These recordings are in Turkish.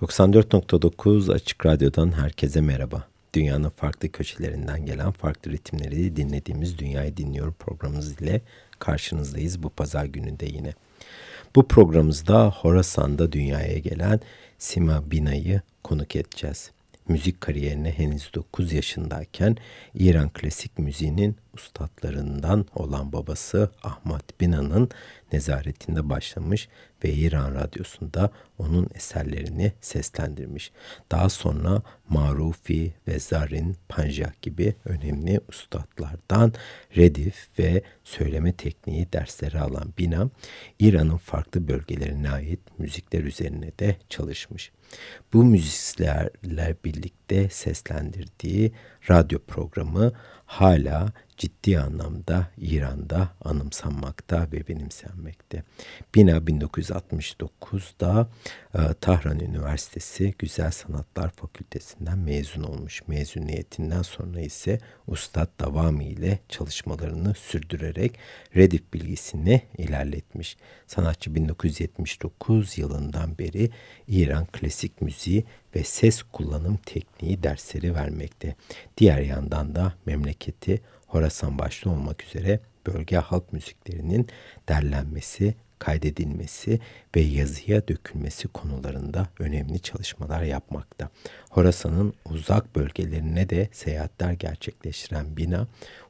94.9 Açık Radyo'dan herkese merhaba. Dünyanın farklı köşelerinden gelen farklı ritimleri dinlediğimiz Dünyayı Dinliyorum programımız ile karşınızdayız bu pazar gününde yine. Bu programımızda Horasan'da dünyaya gelen Sima Bina'yı konuk edeceğiz. Müzik kariyerine henüz 9 yaşındayken İran klasik müziğinin ustadlarından olan babası Ahmet Bina'nın nezaretinde başlamış ve İran Radyosu'nda onun eserlerini seslendirmiş. Daha sonra Marufi ve Zarin Panjak gibi önemli ustadlardan redif ve söyleme tekniği dersleri alan Bina, İran'ın farklı bölgelerine ait müzikler üzerine de çalışmış. Bu müzislerle birlikte seslendirdiği radyo programı hala ciddi anlamda İran'da anımsanmakta ve benimsenmekte. Bina 1969'da e, Tahran Üniversitesi Güzel Sanatlar Fakültesinden mezun olmuş. Mezuniyetinden sonra ise Ustad Davami ile çalışmalarını sürdürerek redif bilgisini ilerletmiş. Sanatçı 1979 yılından beri İran klasik müziği ve ses kullanım tekniği dersleri vermekte. Diğer yandan da memleketi Horasan başta olmak üzere bölge halk müziklerinin derlenmesi, kaydedilmesi ve yazıya dökülmesi konularında önemli çalışmalar yapmakta. Horasan'ın uzak bölgelerine de seyahatler gerçekleştiren Bina,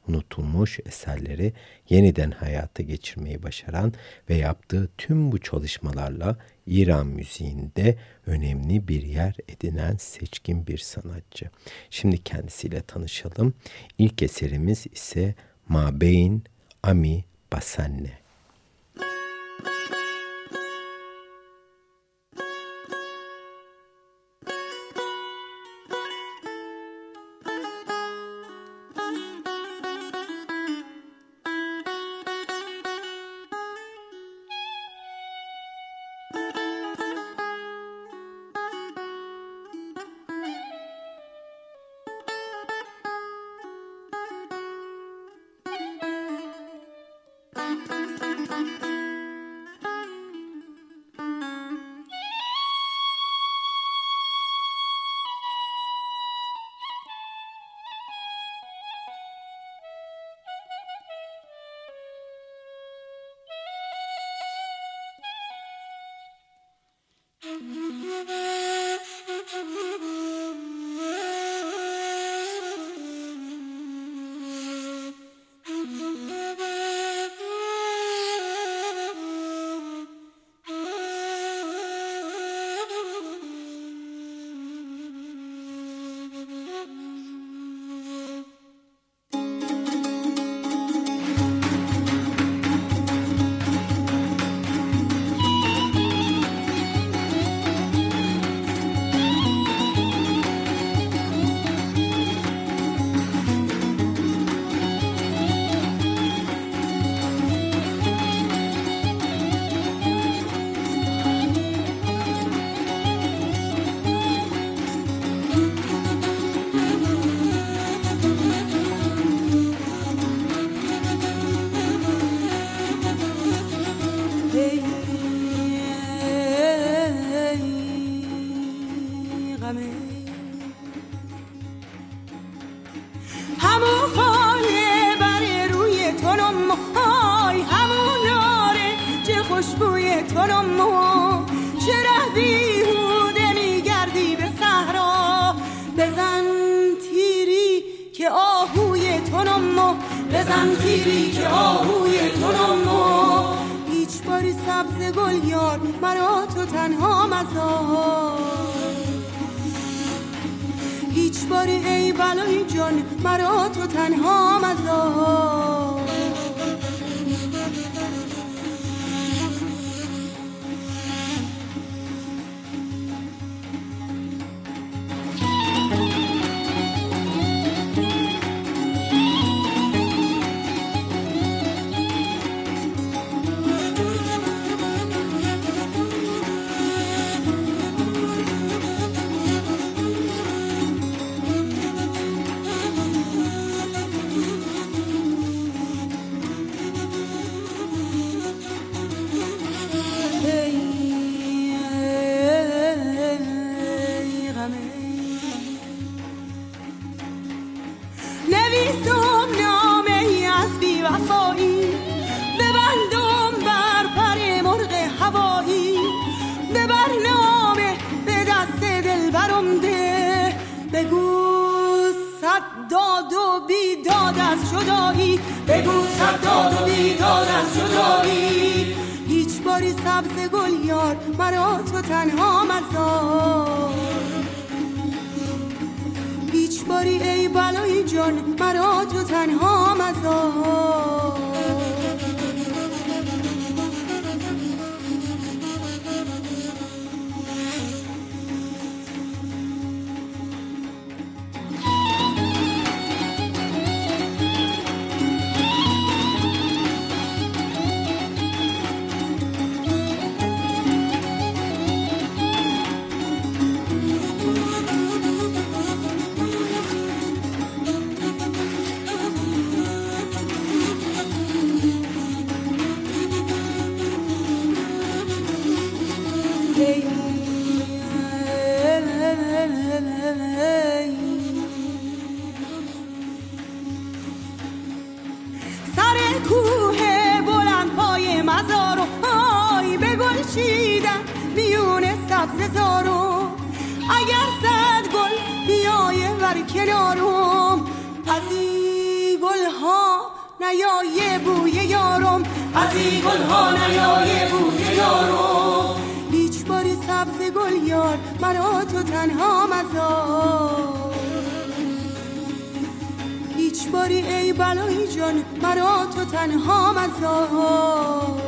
unutulmuş eserleri yeniden hayata geçirmeyi başaran ve yaptığı tüm bu çalışmalarla İran müziğinde önemli bir yer edinen seçkin bir sanatçı. Şimdi kendisiyle tanışalım. İlk eserimiz ise Mabeyn Ami Basanne. ایزم نامه ای از بیوفایی. ببندم بر پر مرغ هوایی. ببر نامه به دست دل برم ده بگو صد داد و بیداد از جدایی. بگو صد داد و بیداد از جدایی. هیچ باری سبز گل یار مرا تو تنها مزار. باری ای بلای جان مرا تو تنها مزار نیای بوی یارم. از این گل ها نیای بوی یارم. هیچ باری سبز گل یار مرا تو تنها مزار. هیچ باری ای بلای جان مرا تو تنها مزار.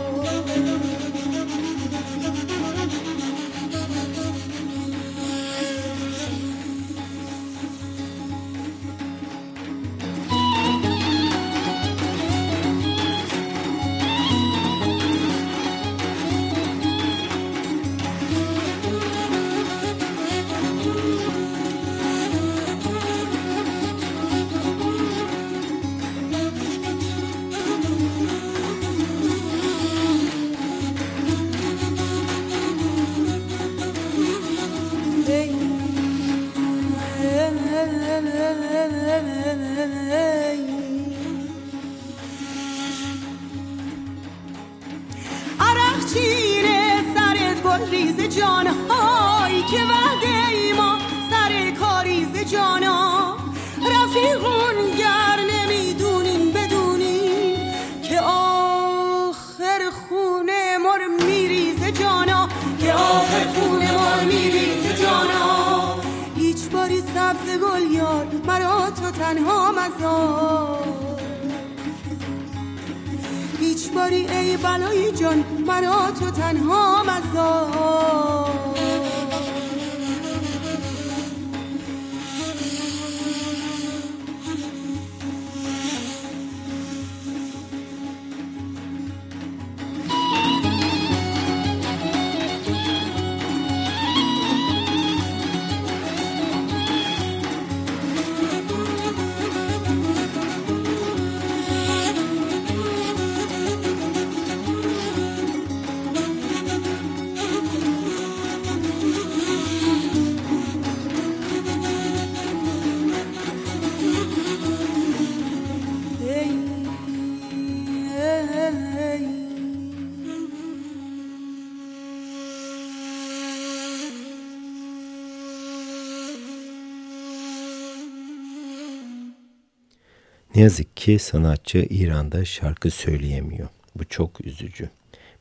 Ne yazık ki sanatçı İran'da şarkı söyleyemiyor. Bu çok üzücü.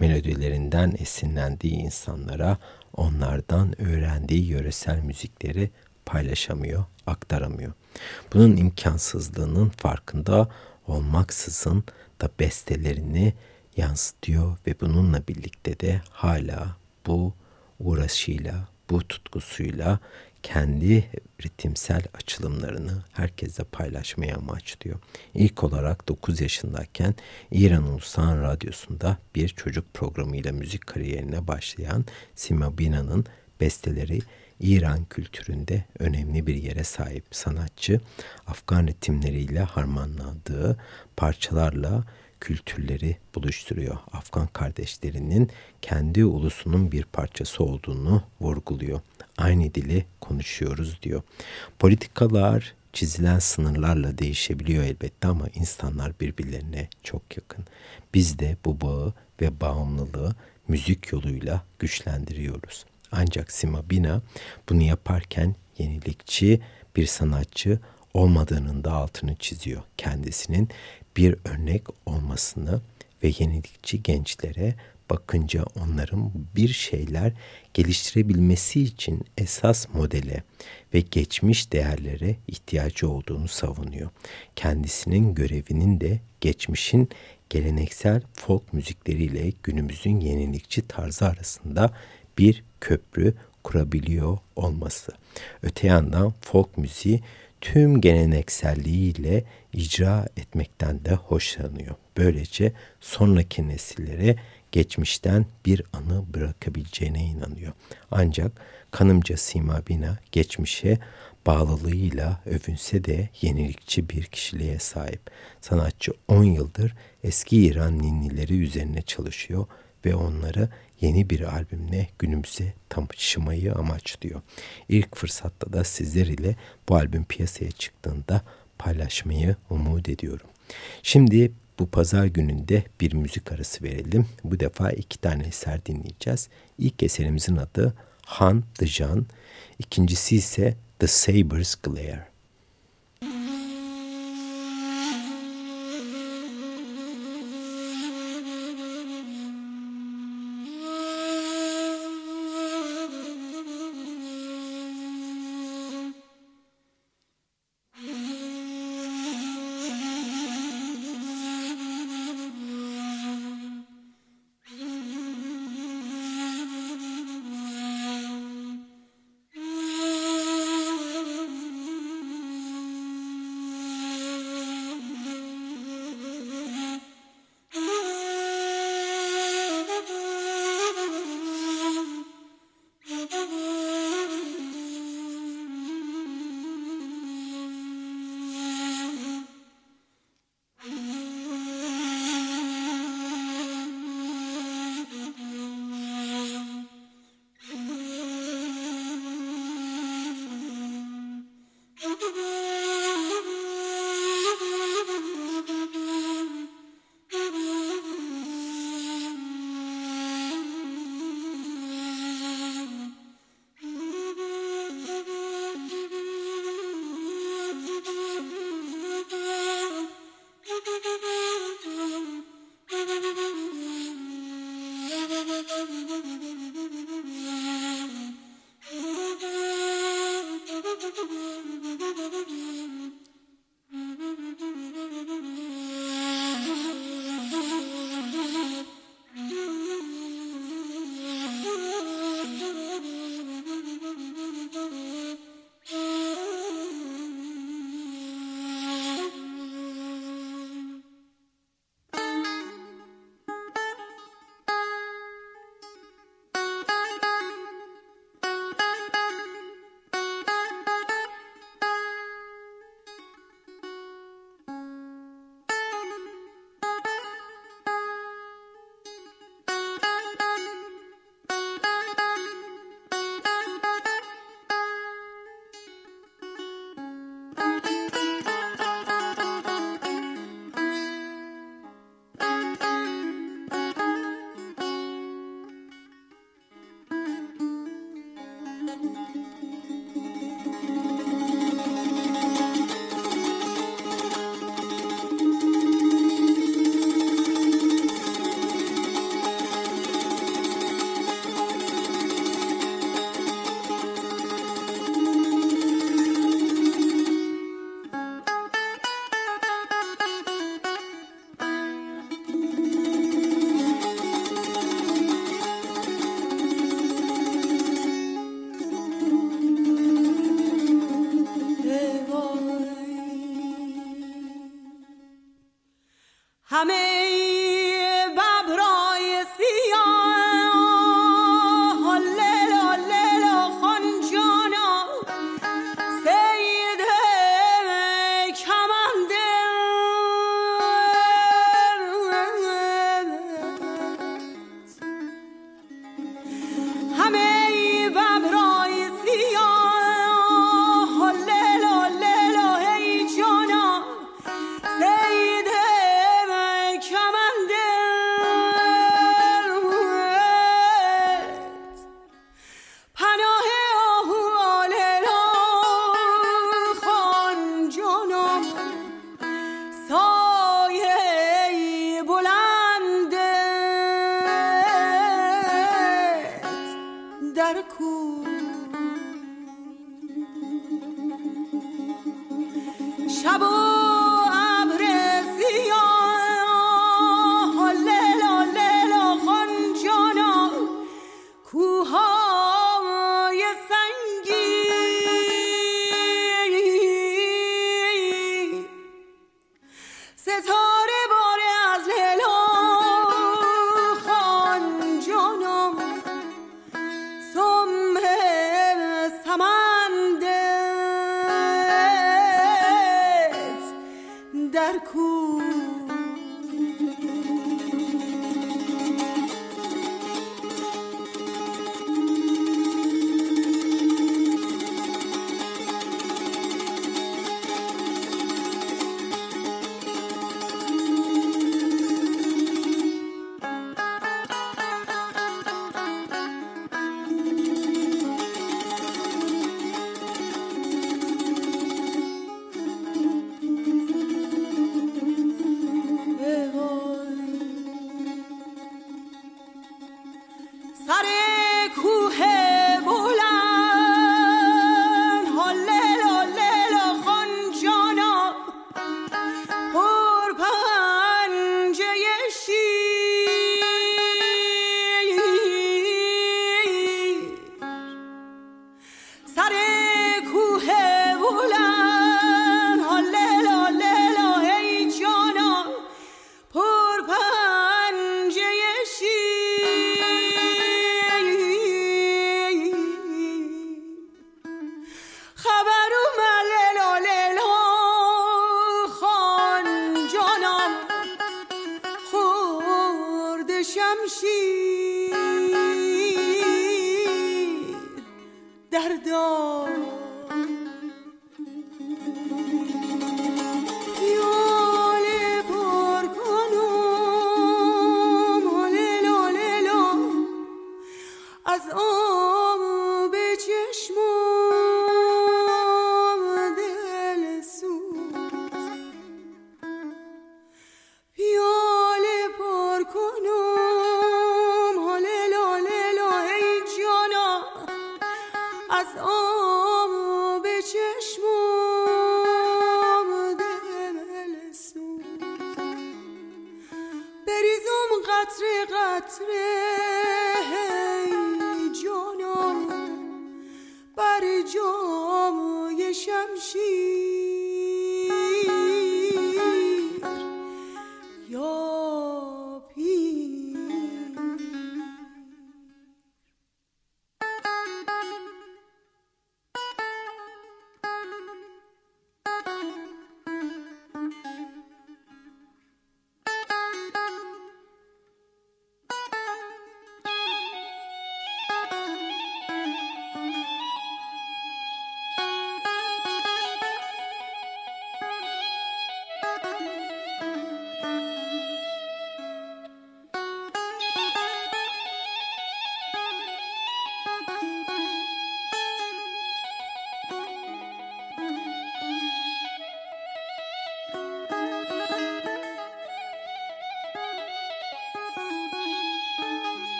Melodilerinden esinlendiği insanlara onlardan öğrendiği yöresel müzikleri paylaşamıyor, aktaramıyor. Bunun imkansızlığının farkında olmaksızın da bestelerini yansıtıyor ve bununla birlikte de hala bu uğraşıyla, bu tutkusuyla kendi ritimsel açılımlarını herkese paylaşmaya amaçlıyor. İlk olarak 9 yaşındayken İran Ulusal Radyosu'nda bir çocuk programıyla müzik kariyerine başlayan Sima Bina'nın besteleri İran kültüründe önemli bir yere sahip sanatçı, Afgan ritimleriyle harmanladığı parçalarla kültürleri buluşturuyor. Afgan kardeşlerinin kendi ulusunun bir parçası olduğunu vurguluyor. Aynı dili konuşuyoruz diyor. Politikalar çizilen sınırlarla değişebiliyor elbette ama insanlar birbirlerine çok yakın. Biz de bu bağı ve bağımlılığı müzik yoluyla güçlendiriyoruz. Ancak Sima Bina bunu yaparken yenilikçi bir sanatçı olmadığının da altını çiziyor. Kendisinin bir örnek olmasını ve yenilikçi gençlere bakınca onların bir şeyler geliştirebilmesi için esas modele ve geçmiş değerlere ihtiyacı olduğunu savunuyor. Kendisinin görevinin de geçmişin geleneksel folk müzikleriyle günümüzün yenilikçi tarzı arasında bir köprü kurabiliyor olması. Öte yandan folk müziği tüm gelenekselliğiyle icra etmekten de hoşlanıyor. Böylece sonraki nesillere geçmişten bir anı bırakabileceğine inanıyor. Ancak kanımca Sima Bina geçmişe bağlılığıyla övünse de yenilikçi bir kişiliğe sahip. Sanatçı 10 yıldır eski İran ninnileri üzerine çalışıyor ve onları yeni bir albümle günümüze taşımayı amaçlıyor. İlk fırsatta da sizler ile bu albüm piyasaya çıktığında paylaşmayı umut ediyorum. Şimdi bu pazar gününde bir müzik arası verelim. Bu defa iki tane eser dinleyeceğiz. İlk eserimizin adı Han the Jan, ikincisi ise The Saber's Glare.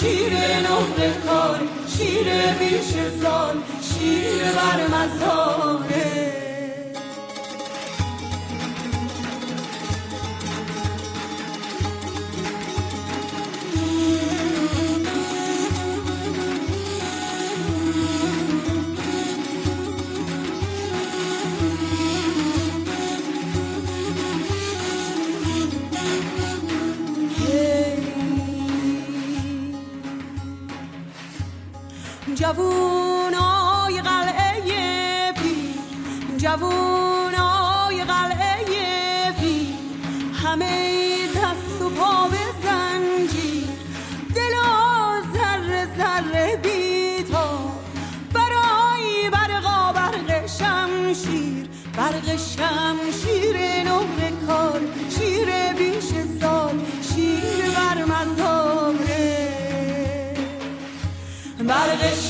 شیر نقره کار شیر بیش سال شیر بر مزاره جوونای قلعه پی جوونای قلعه پی همه دست و پا به زنجیر دل و ذره ذره بیتا برای برقا برق شمشیر برق شمشیر.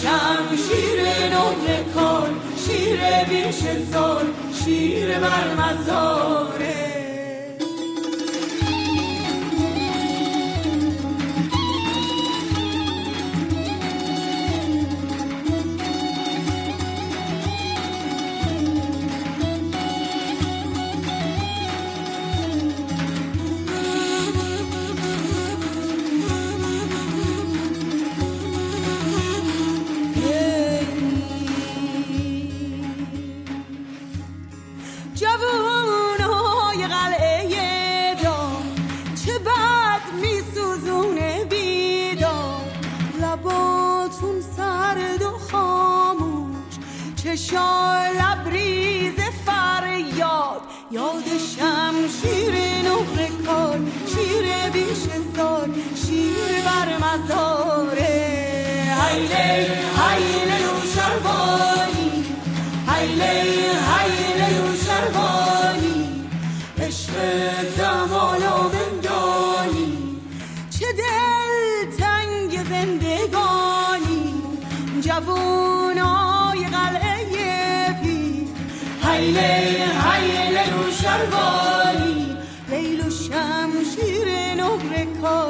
شمشیر نقل کن شیر بیش زار شیر بر مزاره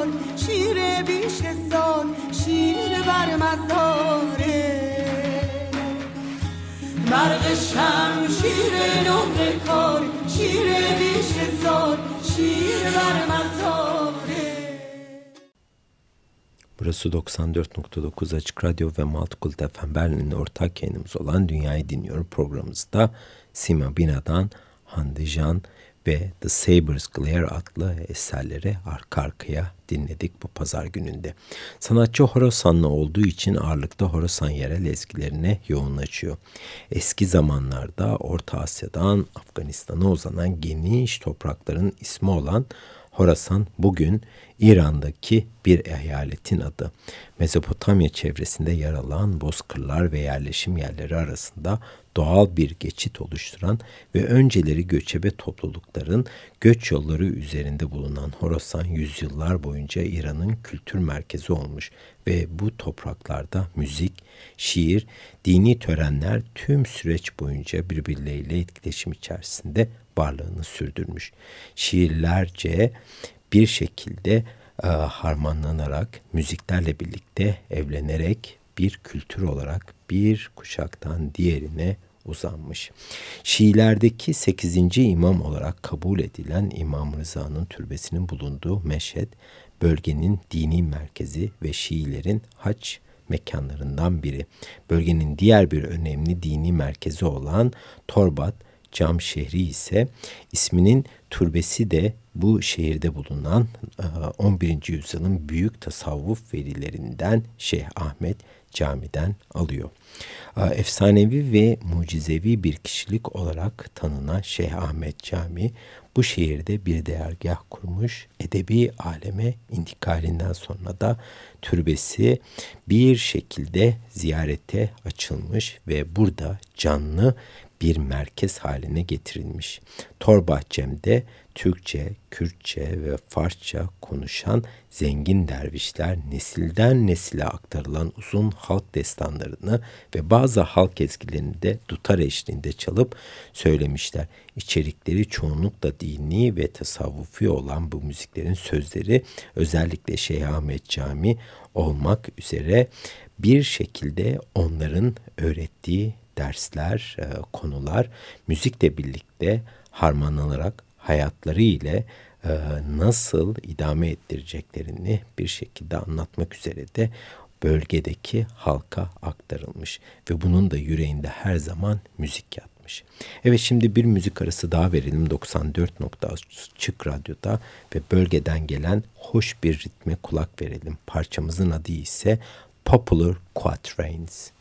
نقر کار شیر بیش سال شیر بر مزاره برق شمشیر نقر کار شیر بیش سال شیر بر مزاره Burası 94.9 Açık Radyo ve Multicult FM Berlin'in ortak yayınımız olan Dünyayı Dinliyorum programımızda Sima Bina'dan Hande Jan ve The Sabres Glare adlı eserleri arka arkaya dinledik bu pazar gününde. Sanatçı Horasanlı olduğu için ağırlıkta Horasan yerel ezgilerine yoğunlaşıyor. Eski zamanlarda Orta Asya'dan Afganistan'a uzanan geniş toprakların ismi olan Horasan bugün İran'daki bir eyaletin adı. Mezopotamya çevresinde yer alan bozkırlar ve yerleşim yerleri arasında doğal bir geçit oluşturan ve önceleri göçebe toplulukların göç yolları üzerinde bulunan Horasan yüzyıllar boyunca İran'ın kültür merkezi olmuş ve bu topraklarda müzik, şiir, dini törenler tüm süreç boyunca birbirleriyle etkileşim içerisinde varlığını sürdürmüş. Şiirlerce bir şekilde e, harmanlanarak, müziklerle birlikte evlenerek bir kültür olarak bir kuşaktan diğerine uzanmış. Şiilerdeki 8. imam olarak kabul edilen İmam Rıza'nın türbesinin bulunduğu Meşhed, bölgenin dini merkezi ve Şiilerin haç mekanlarından biri. Bölgenin diğer bir önemli dini merkezi olan Torbat, Cam şehri ise isminin türbesi de bu şehirde bulunan 11. E, yüzyılın büyük tasavvuf verilerinden Şeyh Ahmet Cami'den alıyor. Efsanevi ve mucizevi bir kişilik olarak tanınan Şeyh Ahmet Cami bu şehirde bir değergah kurmuş. Edebi aleme intikalinden sonra da türbesi bir şekilde ziyarete açılmış ve burada canlı bir merkez haline getirilmiş. Torbahçem'de Türkçe, Kürtçe ve Farsça konuşan zengin dervişler nesilden nesile aktarılan uzun halk destanlarını ve bazı halk ezgilerini de dutar eşliğinde çalıp söylemişler. İçerikleri çoğunlukla dini ve tasavvufi olan bu müziklerin sözleri özellikle Şeyh Ahmet Cami olmak üzere bir şekilde onların öğrettiği dersler, e, konular müzikle birlikte harmanlanarak hayatları ile e, nasıl idame ettireceklerini bir şekilde anlatmak üzere de bölgedeki halka aktarılmış ve bunun da yüreğinde her zaman müzik yatmış. Evet şimdi bir müzik arası daha verelim 94.3 radyoda ve bölgeden gelen hoş bir ritme kulak verelim. Parçamızın adı ise Popular Quatrains.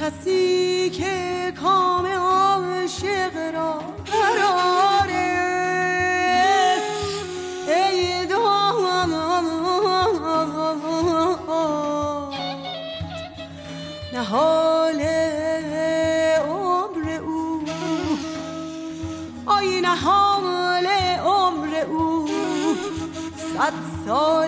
کسی که کام عاشق را قراره. ای داماد نهاد Oh.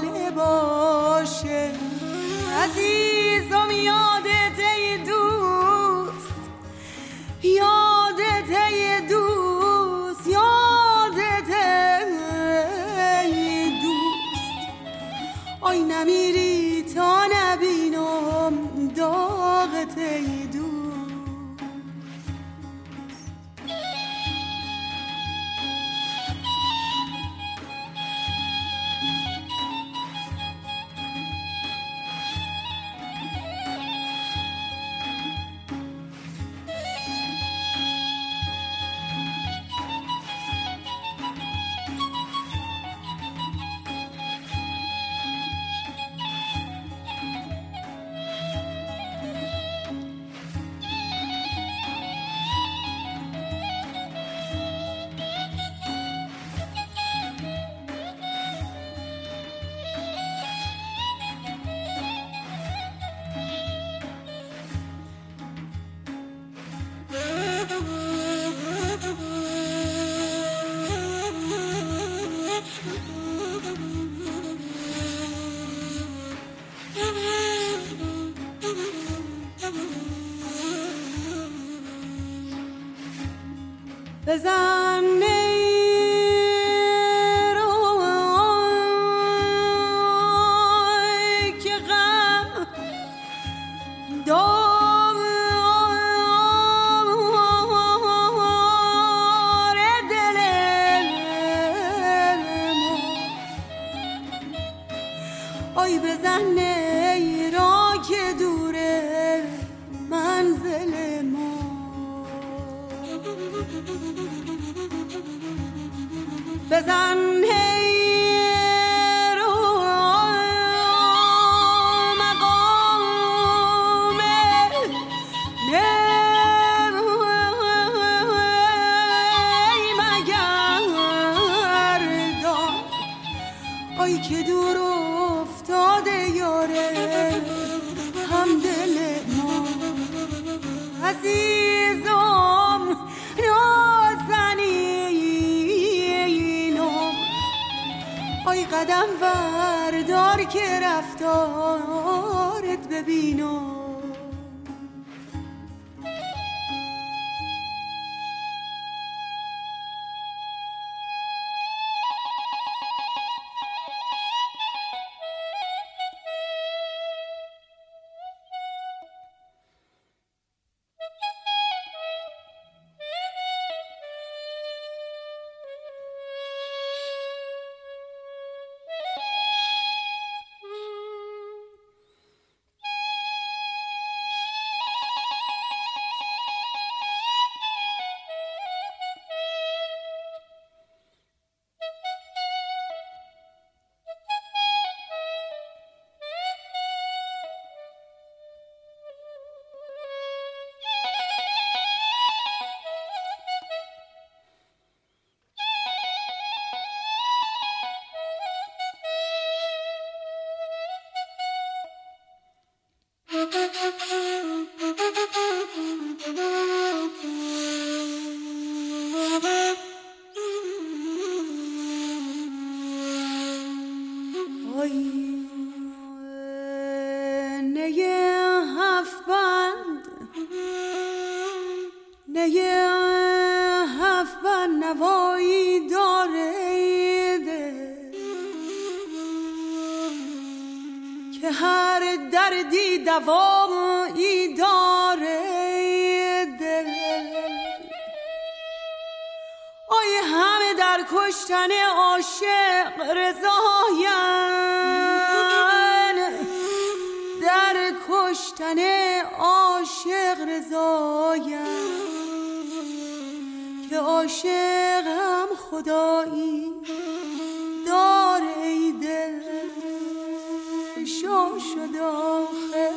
شو شد آخر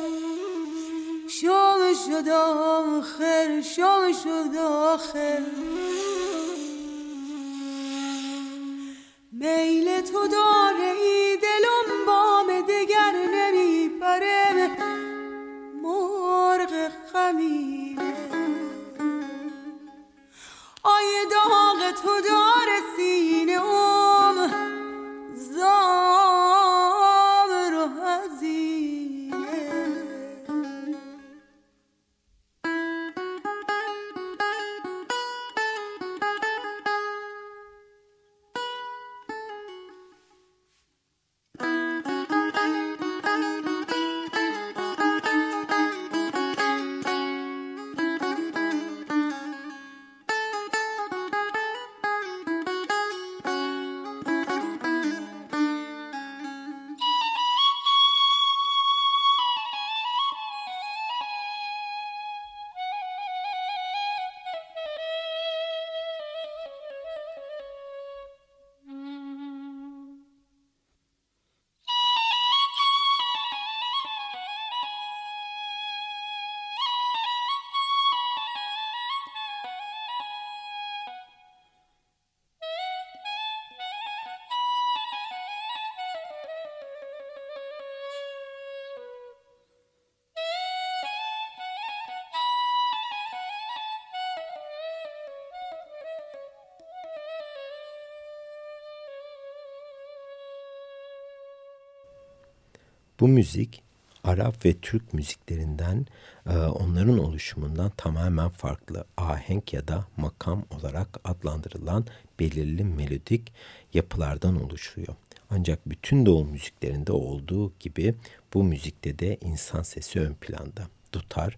شام شد آخر شام شد آخر. میل تو داره ای دلم بام دگر نمیپره. مرغ خمیره. آی داغ تو داره Bu müzik Arap ve Türk müziklerinden e, onların oluşumundan tamamen farklı ahenk ya da makam olarak adlandırılan belirli melodik yapılardan oluşuyor. Ancak bütün doğu müziklerinde olduğu gibi bu müzikte de insan sesi ön planda tutar.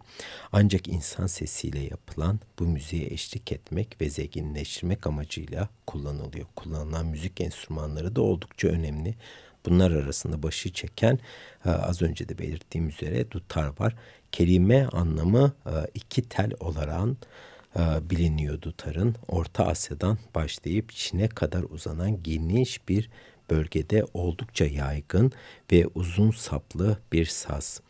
Ancak insan sesiyle yapılan bu müziğe eşlik etmek ve zenginleştirmek amacıyla kullanılıyor. Kullanılan müzik enstrümanları da oldukça önemli. Bunlar arasında başı çeken e, az önce de belirttiğim üzere dutar var. Kelime anlamı e, iki tel olarak e, biliniyor dutarın. Orta Asya'dan başlayıp Çin'e kadar uzanan geniş bir bölgede oldukça yaygın ve uzun saplı bir saz.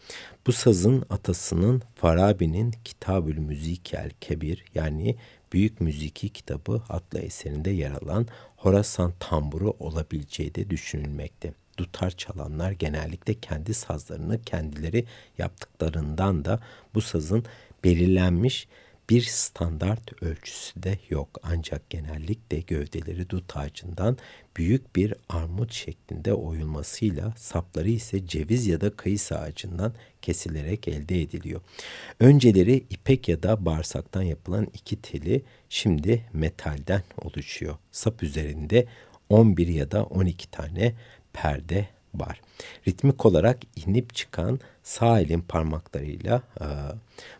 Bu sazın atasının Farabi'nin Kitabül Müzikel Kebir yani Büyük Müziki Kitabı adlı eserinde yer alan Horasan tamburu olabileceği de düşünülmekte. Dutar çalanlar genellikle kendi sazlarını kendileri yaptıklarından da bu sazın belirlenmiş bir standart ölçüsü de yok ancak genellikle gövdeleri dut ağacından büyük bir armut şeklinde oyulmasıyla sapları ise ceviz ya da kayısı ağacından kesilerek elde ediliyor. Önceleri ipek ya da bağırsaktan yapılan iki teli şimdi metalden oluşuyor. Sap üzerinde 11 ya da 12 tane perde var. Ritmik olarak inip çıkan sağ elin parmaklarıyla e,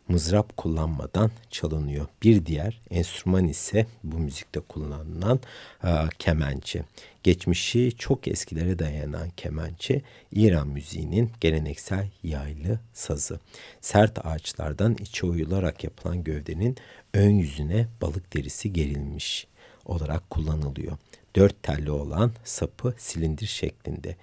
mızrap kullanmadan çalınıyor. Bir diğer enstrüman ise bu müzikte kullanılan e, kemençe. Geçmişi çok eskilere dayanan kemençe İran müziğinin geleneksel yaylı sazı. Sert ağaçlardan içe oyularak yapılan gövdenin ön yüzüne balık derisi gerilmiş olarak kullanılıyor. Dört telli olan sapı silindir şeklinde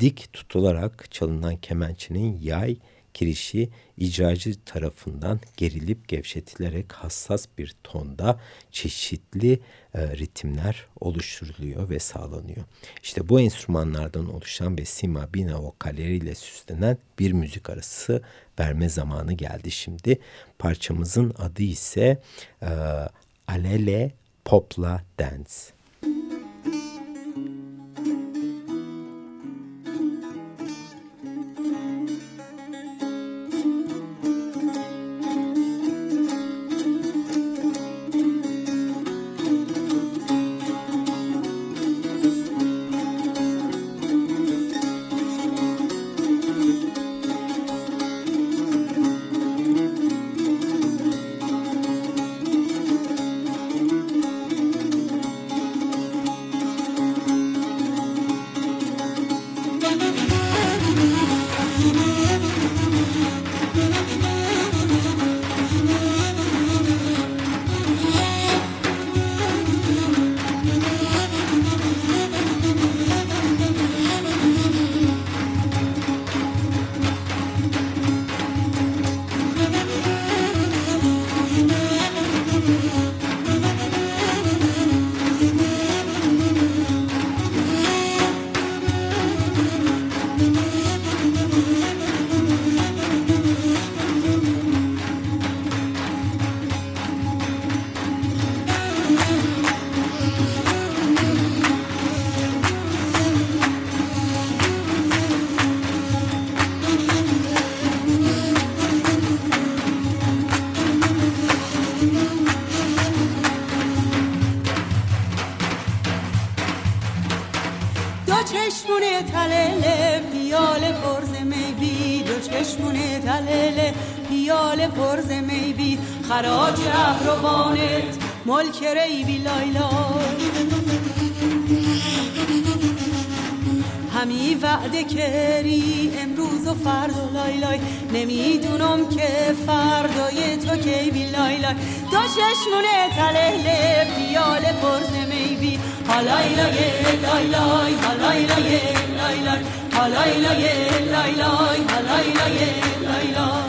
dik tutularak çalınan kemençenin yay kirişi icracı tarafından gerilip gevşetilerek hassas bir tonda çeşitli e, ritimler oluşturuluyor ve sağlanıyor. İşte bu enstrümanlardan oluşan ve sima bina vokalleriyle süslenen bir müzik arası verme zamanı geldi şimdi. Parçamızın adı ise e, Alele Popla Dance. خراج رهروانت ملک ریبی لایلا همی وعده کری امروز و فردا لای لای نمی‌دونم که فردای تو کی بی لای لای دو چشمونه تله پیال پرز می بی حالای لای لای لای حالای لای لای لای حالای لای لای لای حالای لای لای لای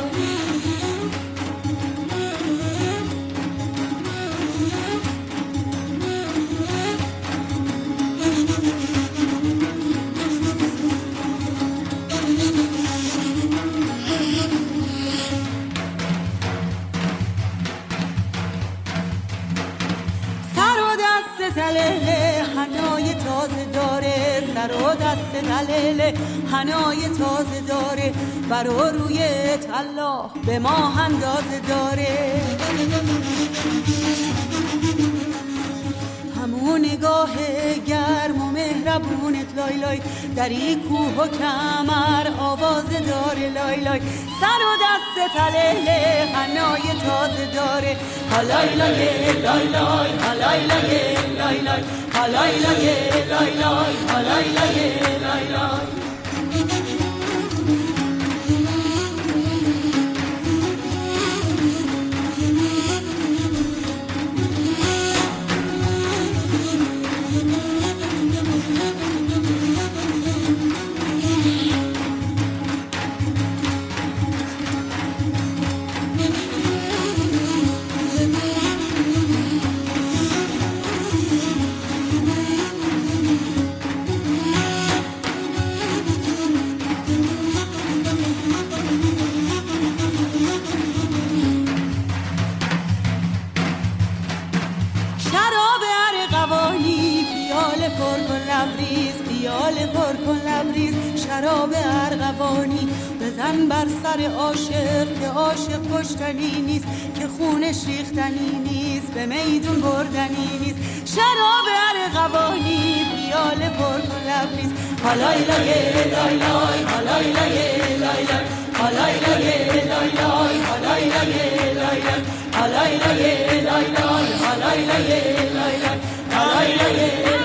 دلله هنای تازه داره برا روی طلا به ما اندازه داره. همون نگاه گرم و مهربونت لای لای. در این کوه و کمر آواز داره لای لای. سر و دست تله هنای تازه داره. هلای لای لای لای هلای لای لای لای هلای لای لای لای هلای لای لای لای. بزن بر سر عاشق که عاشق کشتنی نیست که خونش ریختنی نیست به میدون بردنی نیست. شراب ارغوانی پیال پر لب نیست. حالای لای لای لای حالای لای لای لای حالای لای لای لای حالای لای لای لای حالای لای لای لای حالای لای لای لای لای.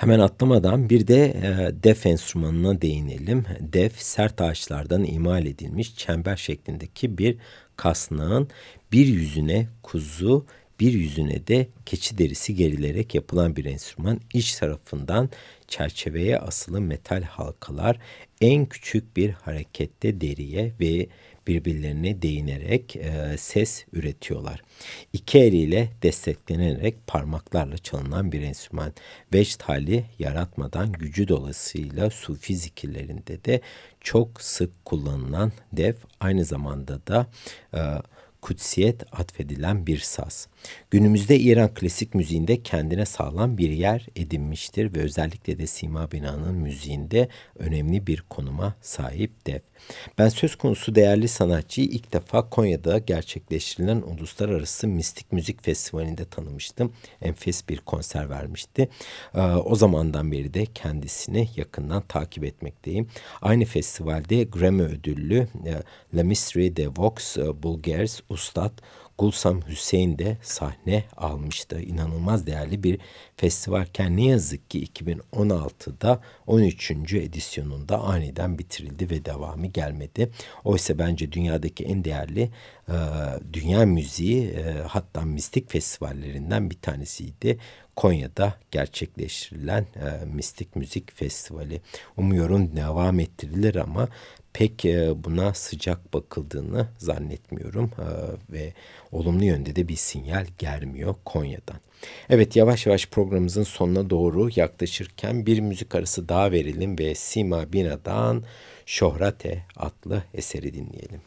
Hemen atlamadan bir de e, def enstrümanına değinelim. Def sert ağaçlardan imal edilmiş çember şeklindeki bir kasnağın bir yüzüne kuzu bir yüzüne de keçi derisi gerilerek yapılan bir enstrüman. İç tarafından çerçeveye asılı metal halkalar en küçük bir harekette deriye ve birbirlerine değinerek e, ses üretiyorlar. İki eliyle desteklenerek parmaklarla çalınan bir enstrüman. Veç hali yaratmadan gücü dolayısıyla sufi zikirlerinde de çok sık kullanılan dev aynı zamanda da e, kutsiyet atfedilen bir saz. Günümüzde İran klasik müziğinde kendine sağlam bir yer edinmiştir ve özellikle de Sima Bina'nın müziğinde önemli bir konuma sahip dev. Ben söz konusu değerli sanatçıyı ilk defa Konya'da gerçekleştirilen Uluslararası Mistik Müzik Festivali'nde tanımıştım. Enfes bir konser vermişti. Ee, o zamandan beri de kendisini yakından takip etmekteyim. Aynı festivalde Grammy ödüllü e, La Mystery de Vox e, Bulgars Ustad Gulsam Hüseyin de sahne almıştı. İnanılmaz değerli bir festivalken ne yazık ki 2016'da 13. edisyonunda aniden bitirildi ve devamı gelmedi. Oysa bence dünyadaki en değerli e, dünya müziği e, hatta mistik festivallerinden bir tanesiydi. Konya'da gerçekleştirilen e, Mistik Müzik Festivali. Umuyorum devam ettirilir ama pek e, buna sıcak bakıldığını zannetmiyorum e, ve olumlu yönde de bir sinyal gelmiyor Konya'dan. Evet yavaş yavaş programımızın sonuna doğru yaklaşırken bir müzik arası daha verelim ve Sima Bina'dan Şohrate adlı eseri dinleyelim.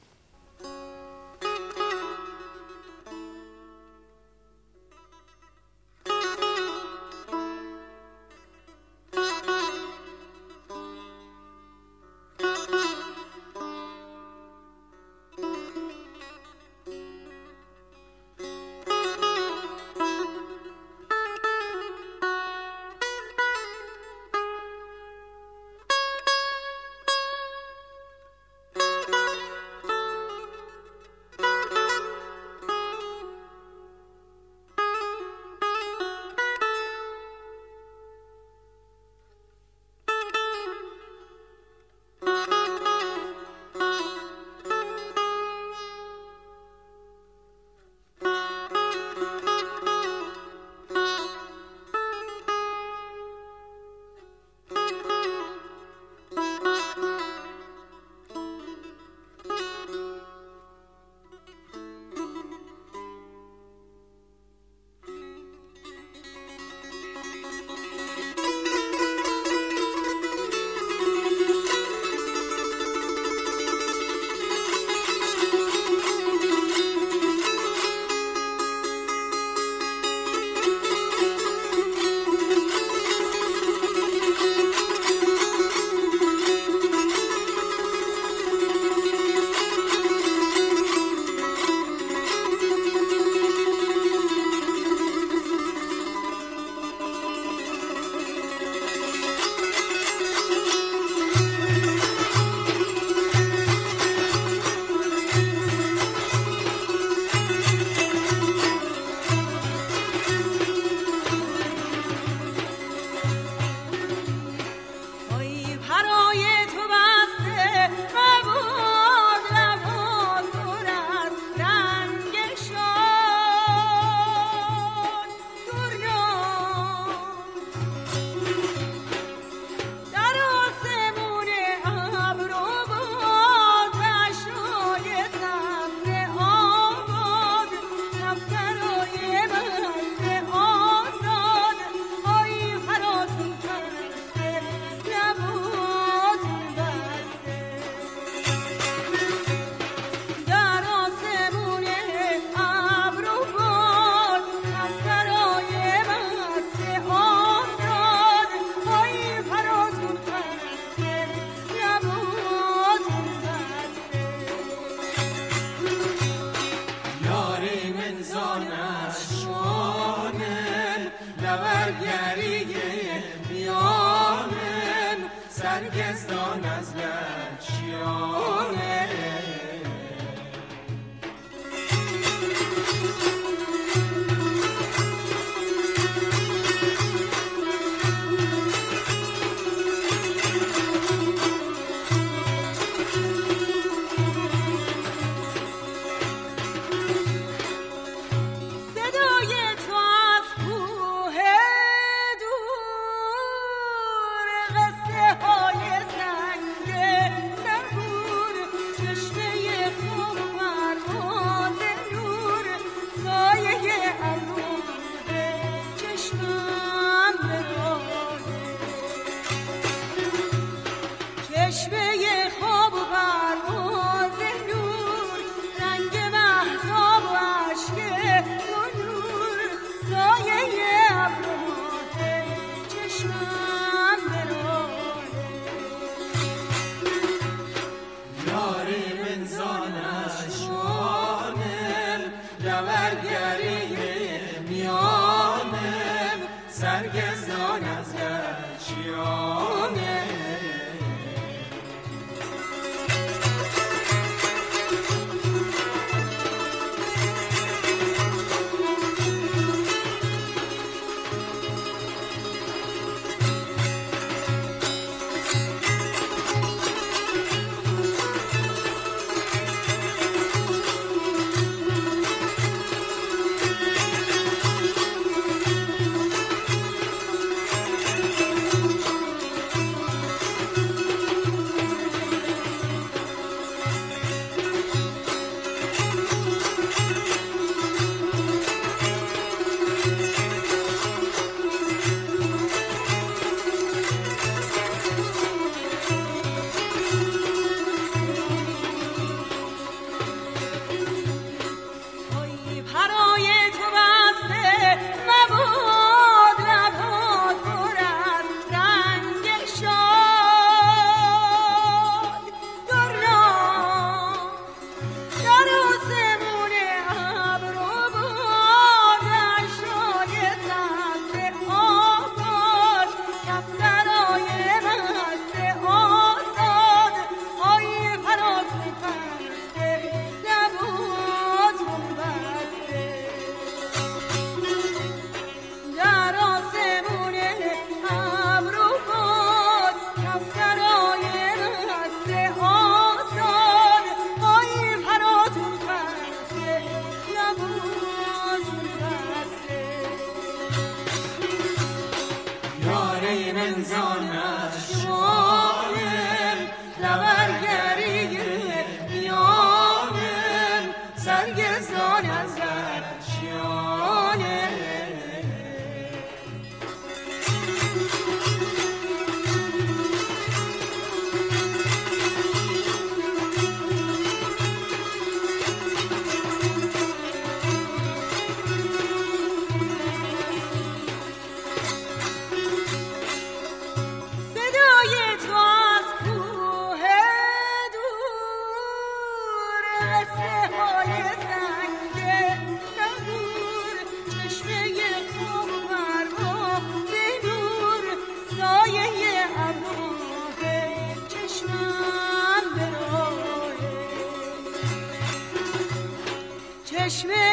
çeşme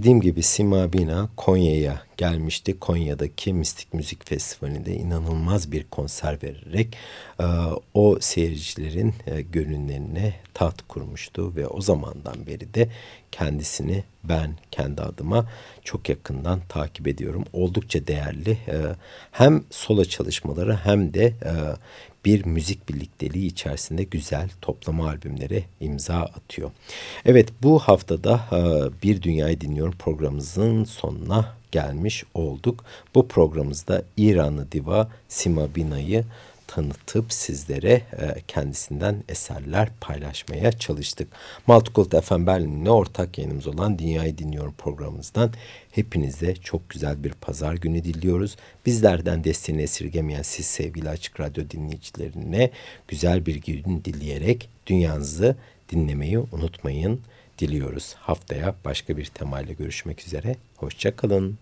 Dediğim gibi Sima Bina Konya'ya gelmişti. Konya'daki Mistik Müzik Festivali'nde inanılmaz bir konser vererek e, o seyircilerin e, gönüllerine taht kurmuştu ve o zamandan beri de kendisini ben kendi adıma çok yakından takip ediyorum. Oldukça değerli e, hem solo çalışmaları hem de e, bir müzik birlikteliği içerisinde güzel toplama albümleri imza atıyor. Evet bu haftada e, Bir Dünyayı Dinliyorum programımızın sonuna gelmiş olduk. Bu programımızda İranlı diva Sima Bina'yı tanıtıp sizlere e, kendisinden eserler paylaşmaya çalıştık. Multicult FM Berlin'le ortak yayınımız olan Dünyayı Dinliyorum programımızdan hepinize çok güzel bir pazar günü diliyoruz. Bizlerden desteğini esirgemeyen siz sevgili Açık Radyo dinleyicilerine güzel bir gün dileyerek dünyanızı dinlemeyi unutmayın diliyoruz. Haftaya başka bir temayla görüşmek üzere. Hoşçakalın.